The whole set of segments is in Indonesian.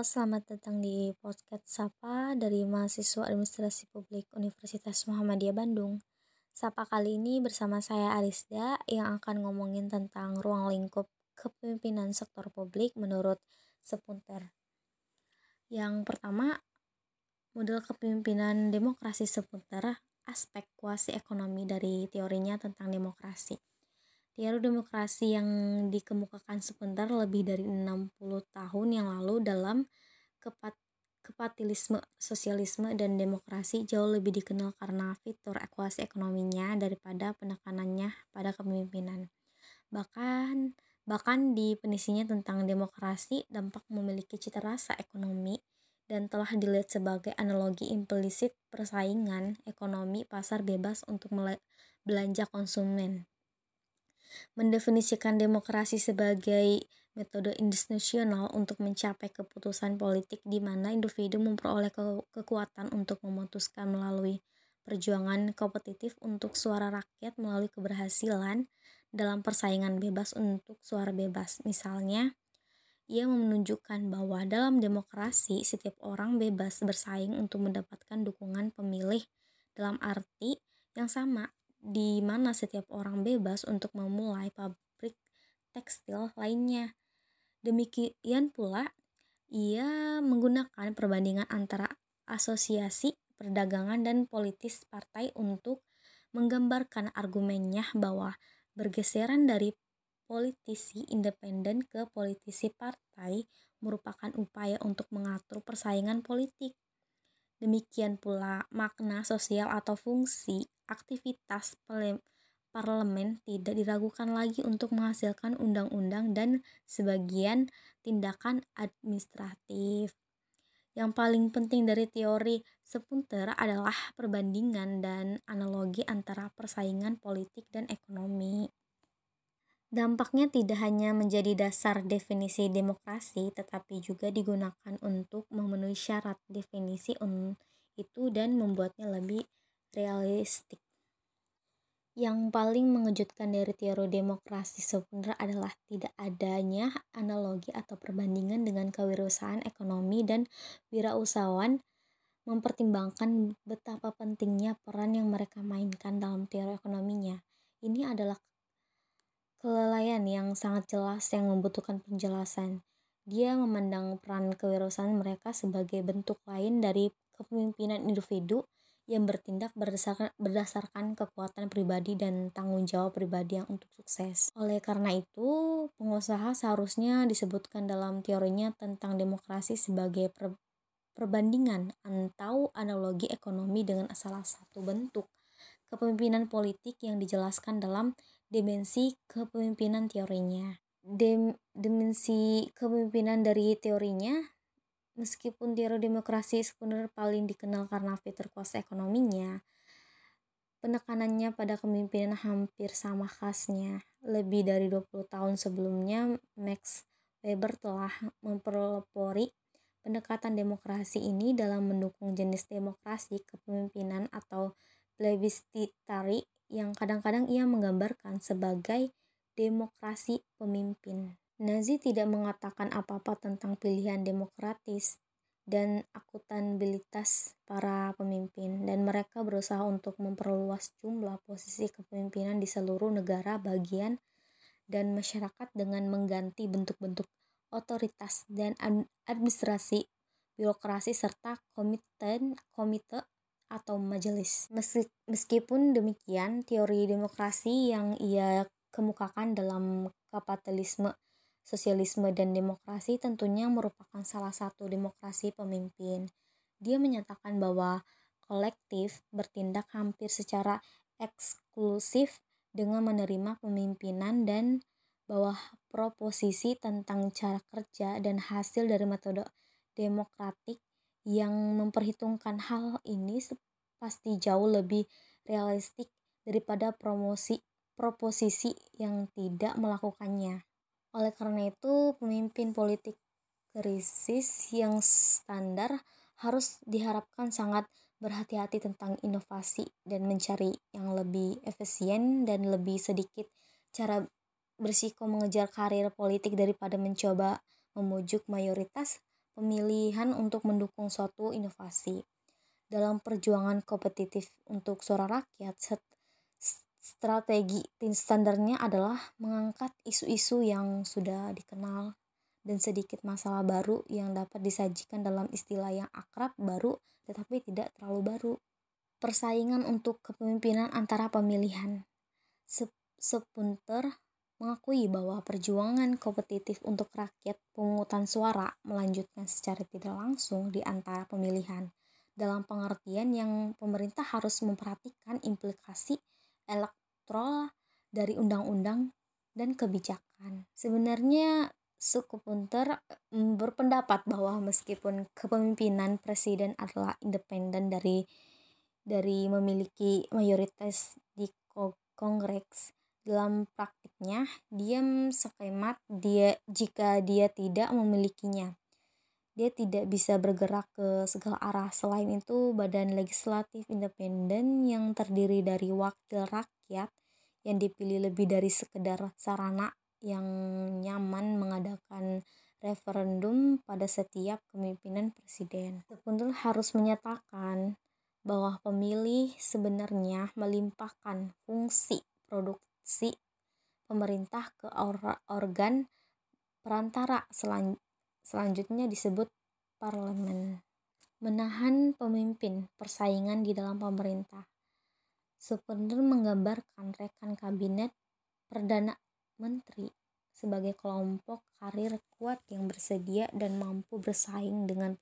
Selamat datang di podcast Sapa dari mahasiswa Administrasi Publik Universitas Muhammadiyah Bandung. Sapa kali ini bersama saya Arisda yang akan ngomongin tentang ruang lingkup kepemimpinan sektor publik menurut Sepunter. Yang pertama, model kepemimpinan demokrasi Sepunter, aspek kuasi ekonomi dari teorinya tentang demokrasi. Teori demokrasi yang dikemukakan sebentar lebih dari 60 tahun yang lalu dalam kepat kepatilisme, sosialisme, dan demokrasi jauh lebih dikenal karena fitur ekuasi ekonominya daripada penekanannya pada kepemimpinan. Bahkan bahkan di penisinya tentang demokrasi dampak memiliki cita rasa ekonomi dan telah dilihat sebagai analogi implisit persaingan ekonomi pasar bebas untuk belanja konsumen mendefinisikan demokrasi sebagai metode institusional untuk mencapai keputusan politik di mana individu memperoleh ke kekuatan untuk memutuskan melalui perjuangan kompetitif untuk suara rakyat melalui keberhasilan dalam persaingan bebas untuk suara bebas. Misalnya, ia menunjukkan bahwa dalam demokrasi setiap orang bebas bersaing untuk mendapatkan dukungan pemilih dalam arti yang sama di mana setiap orang bebas untuk memulai pabrik tekstil lainnya. Demikian pula, ia menggunakan perbandingan antara asosiasi perdagangan dan politis partai untuk menggambarkan argumennya bahwa bergeseran dari politisi independen ke politisi partai merupakan upaya untuk mengatur persaingan politik. Demikian pula makna sosial atau fungsi aktivitas parlemen tidak diragukan lagi untuk menghasilkan undang-undang dan sebagian tindakan administratif. Yang paling penting dari teori Sepunter adalah perbandingan dan analogi antara persaingan politik dan ekonomi. Dampaknya tidak hanya menjadi dasar definisi demokrasi, tetapi juga digunakan untuk memenuhi syarat definisi itu dan membuatnya lebih realistik. Yang paling mengejutkan dari teori demokrasi sebenarnya adalah tidak adanya analogi atau perbandingan dengan kewirausahaan ekonomi dan wirausahawan mempertimbangkan betapa pentingnya peran yang mereka mainkan dalam teori ekonominya. Ini adalah kelalaian yang sangat jelas yang membutuhkan penjelasan. Dia memandang peran kewirausahaan mereka sebagai bentuk lain dari kepemimpinan individu yang bertindak berdasarkan, berdasarkan kekuatan pribadi dan tanggung jawab pribadi yang untuk sukses. Oleh karena itu, pengusaha seharusnya disebutkan dalam teorinya tentang demokrasi sebagai per, perbandingan atau analogi ekonomi dengan salah satu bentuk kepemimpinan politik yang dijelaskan dalam dimensi kepemimpinan teorinya. Dem, dimensi kepemimpinan dari teorinya Meskipun teori demokrasi sebenarnya paling dikenal karena fitur kuasa ekonominya, penekanannya pada kepemimpinan hampir sama khasnya. Lebih dari 20 tahun sebelumnya, Max Weber telah memperlepori pendekatan demokrasi ini dalam mendukung jenis demokrasi kepemimpinan atau plebiscitary yang kadang-kadang ia menggambarkan sebagai demokrasi pemimpin. Nazi tidak mengatakan apa-apa tentang pilihan demokratis dan akutabilitas para pemimpin, dan mereka berusaha untuk memperluas jumlah posisi kepemimpinan di seluruh negara bagian dan masyarakat dengan mengganti bentuk-bentuk otoritas dan administrasi, birokrasi serta komite komite atau majelis. Meskipun demikian, teori demokrasi yang ia kemukakan dalam kapitalisme Sosialisme dan demokrasi tentunya merupakan salah satu demokrasi pemimpin. Dia menyatakan bahwa kolektif bertindak hampir secara eksklusif dengan menerima pemimpinan dan bahwa proposisi tentang cara kerja dan hasil dari metode demokratik yang memperhitungkan hal ini pasti jauh lebih realistik daripada promosi proposisi yang tidak melakukannya. Oleh karena itu, pemimpin politik krisis yang standar harus diharapkan sangat berhati-hati tentang inovasi dan mencari yang lebih efisien dan lebih sedikit cara bersiko mengejar karir politik daripada mencoba memujuk mayoritas pemilihan untuk mendukung suatu inovasi. Dalam perjuangan kompetitif untuk suara rakyat, strategi standarnya adalah mengangkat isu-isu yang sudah dikenal dan sedikit masalah baru yang dapat disajikan dalam istilah yang akrab baru tetapi tidak terlalu baru. Persaingan untuk kepemimpinan antara pemilihan. Sepunter mengakui bahwa perjuangan kompetitif untuk rakyat pemungutan suara melanjutkan secara tidak langsung di antara pemilihan dalam pengertian yang pemerintah harus memperhatikan implikasi elektoral dari undang-undang dan kebijakan. Sebenarnya Sukupunter mm, berpendapat bahwa meskipun kepemimpinan presiden adalah independen dari dari memiliki mayoritas di Kongres, dalam praktiknya, diam skemat dia jika dia tidak memilikinya. Dia tidak bisa bergerak ke segala arah. Selain itu, badan legislatif independen yang terdiri dari wakil rakyat yang dipilih lebih dari sekedar sarana yang nyaman mengadakan referendum pada setiap kepemimpinan presiden. Sepuntul harus menyatakan bahwa pemilih sebenarnya melimpahkan fungsi produk si pemerintah ke or organ perantara selan selanjutnya disebut parlemen. Menahan pemimpin persaingan di dalam pemerintah. Sepenuhnya menggambarkan rekan kabinet Perdana Menteri sebagai kelompok karir kuat yang bersedia dan mampu bersaing dengan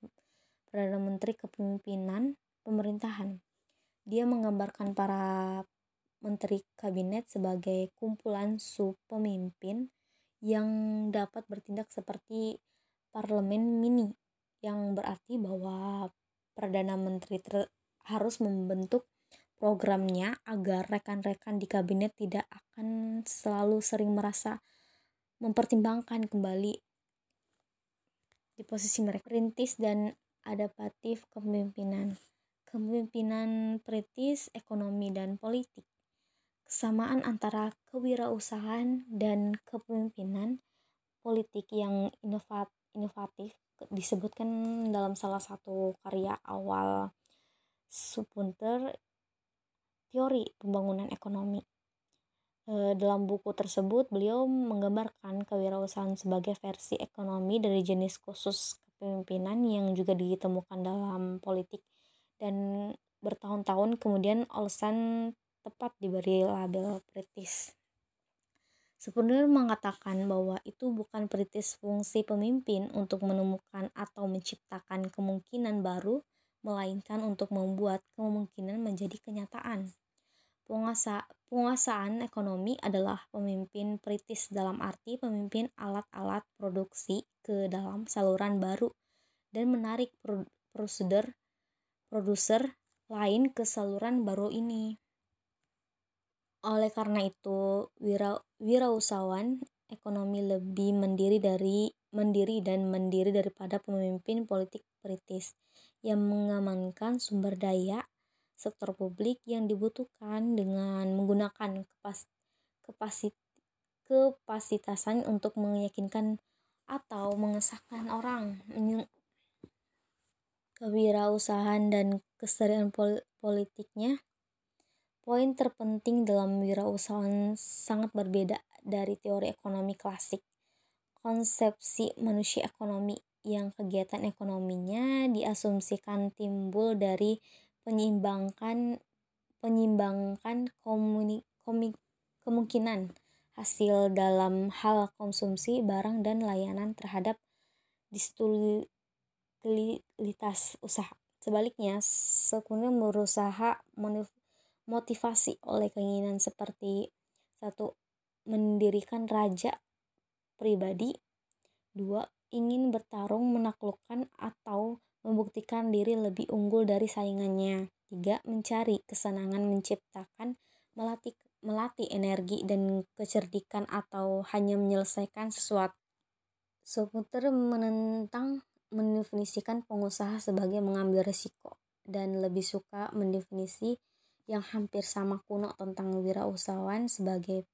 Perdana Menteri kepemimpinan pemerintahan. Dia menggambarkan para menteri kabinet sebagai kumpulan sub pemimpin yang dapat bertindak seperti parlemen mini yang berarti bahwa perdana menteri harus membentuk programnya agar rekan-rekan di kabinet tidak akan selalu sering merasa mempertimbangkan kembali di posisi mereka. Rintis dan adaptif kepemimpinan. Kepemimpinan kritis ekonomi dan politik. Kesamaan antara kewirausahaan dan kepemimpinan politik yang inovat, inovatif disebutkan dalam salah satu karya awal Supunter teori pembangunan ekonomi. E, dalam buku tersebut beliau menggambarkan kewirausahaan sebagai versi ekonomi dari jenis khusus kepemimpinan yang juga ditemukan dalam politik dan bertahun-tahun kemudian Olsen tepat diberi label kritis. Sebenarnya mengatakan bahwa itu bukan peritis fungsi pemimpin untuk menemukan atau menciptakan kemungkinan baru, melainkan untuk membuat kemungkinan menjadi kenyataan. Penguasa, penguasaan ekonomi adalah pemimpin peritis dalam arti pemimpin alat-alat produksi ke dalam saluran baru dan menarik prosedur produser lain ke saluran baru ini. Oleh karena itu, wira, wirausahawan ekonomi lebih mendiri dari mendiri dan mendiri daripada pemimpin politik kritis yang mengamankan sumber daya sektor publik yang dibutuhkan dengan menggunakan kepas, kepasit, kapasitasan untuk meyakinkan atau mengesahkan orang kewirausahaan dan keserian pol, politiknya Poin terpenting dalam wirausahaan sangat berbeda dari teori ekonomi klasik. Konsepsi manusia ekonomi yang kegiatan ekonominya diasumsikan timbul dari penyimbangkan penyimbangkan komuni, komik, kemungkinan hasil dalam hal konsumsi barang dan layanan terhadap distulitas usaha. Sebaliknya, sekunder berusaha motivasi oleh keinginan seperti satu mendirikan raja pribadi, dua ingin bertarung menaklukkan atau membuktikan diri lebih unggul dari saingannya, tiga mencari kesenangan menciptakan melatih melatih energi dan kecerdikan atau hanya menyelesaikan sesuatu. Seputar menentang mendefinisikan pengusaha sebagai mengambil risiko dan lebih suka mendefinisi yang hampir sama kuno tentang wirausahawan sebagai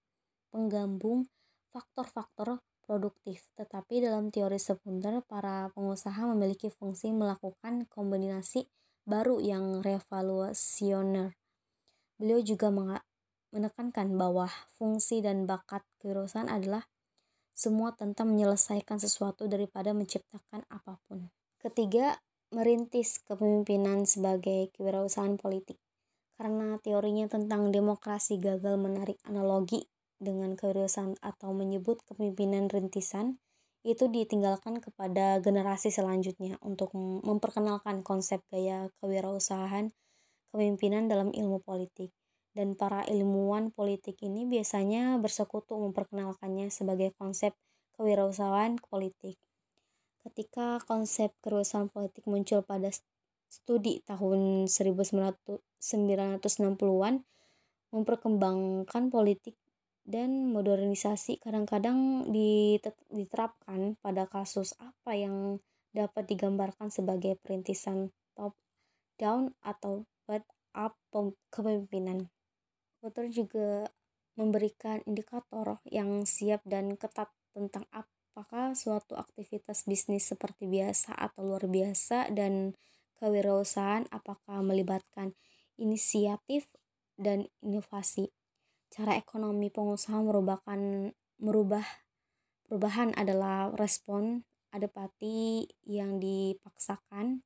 penggabung faktor-faktor produktif. Tetapi dalam teori sekunder, para pengusaha memiliki fungsi melakukan kombinasi baru yang revaluasioner. Beliau juga menekankan bahwa fungsi dan bakat kewirausahaan adalah semua tentang menyelesaikan sesuatu daripada menciptakan apa pun. Ketiga, merintis kepemimpinan sebagai kewirausahaan politik. Karena teorinya tentang demokrasi gagal menarik analogi dengan kewirausahaan atau menyebut kepemimpinan rintisan, itu ditinggalkan kepada generasi selanjutnya untuk memperkenalkan konsep gaya kewirausahaan kepemimpinan dalam ilmu politik dan para ilmuwan politik ini biasanya bersekutu memperkenalkannya sebagai konsep kewirausahaan politik. Ketika konsep kewirausahaan politik muncul pada studi tahun 1960-an, memperkembangkan politik dan modernisasi kadang-kadang diterapkan pada kasus apa yang dapat digambarkan sebagai perintisan top down atau bottom up kepemimpinan. Author juga memberikan indikator yang siap dan ketat tentang apakah suatu aktivitas bisnis seperti biasa atau luar biasa dan kewirausahaan apakah melibatkan inisiatif dan inovasi. Cara ekonomi pengusaha merupakan merubah perubahan adalah respon adaptasi yang dipaksakan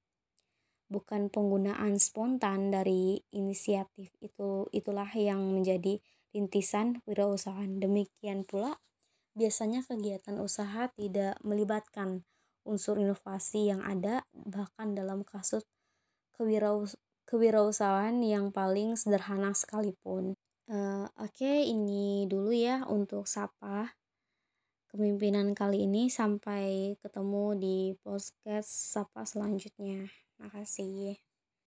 bukan penggunaan spontan dari inisiatif itu itulah yang menjadi rintisan wirausahaan demikian pula biasanya kegiatan usaha tidak melibatkan unsur inovasi yang ada bahkan dalam kasus kewiraus kewirausahaan yang paling sederhana sekalipun uh, oke okay, ini dulu ya untuk sapa kepemimpinan kali ini sampai ketemu di podcast sapa selanjutnya Makasih.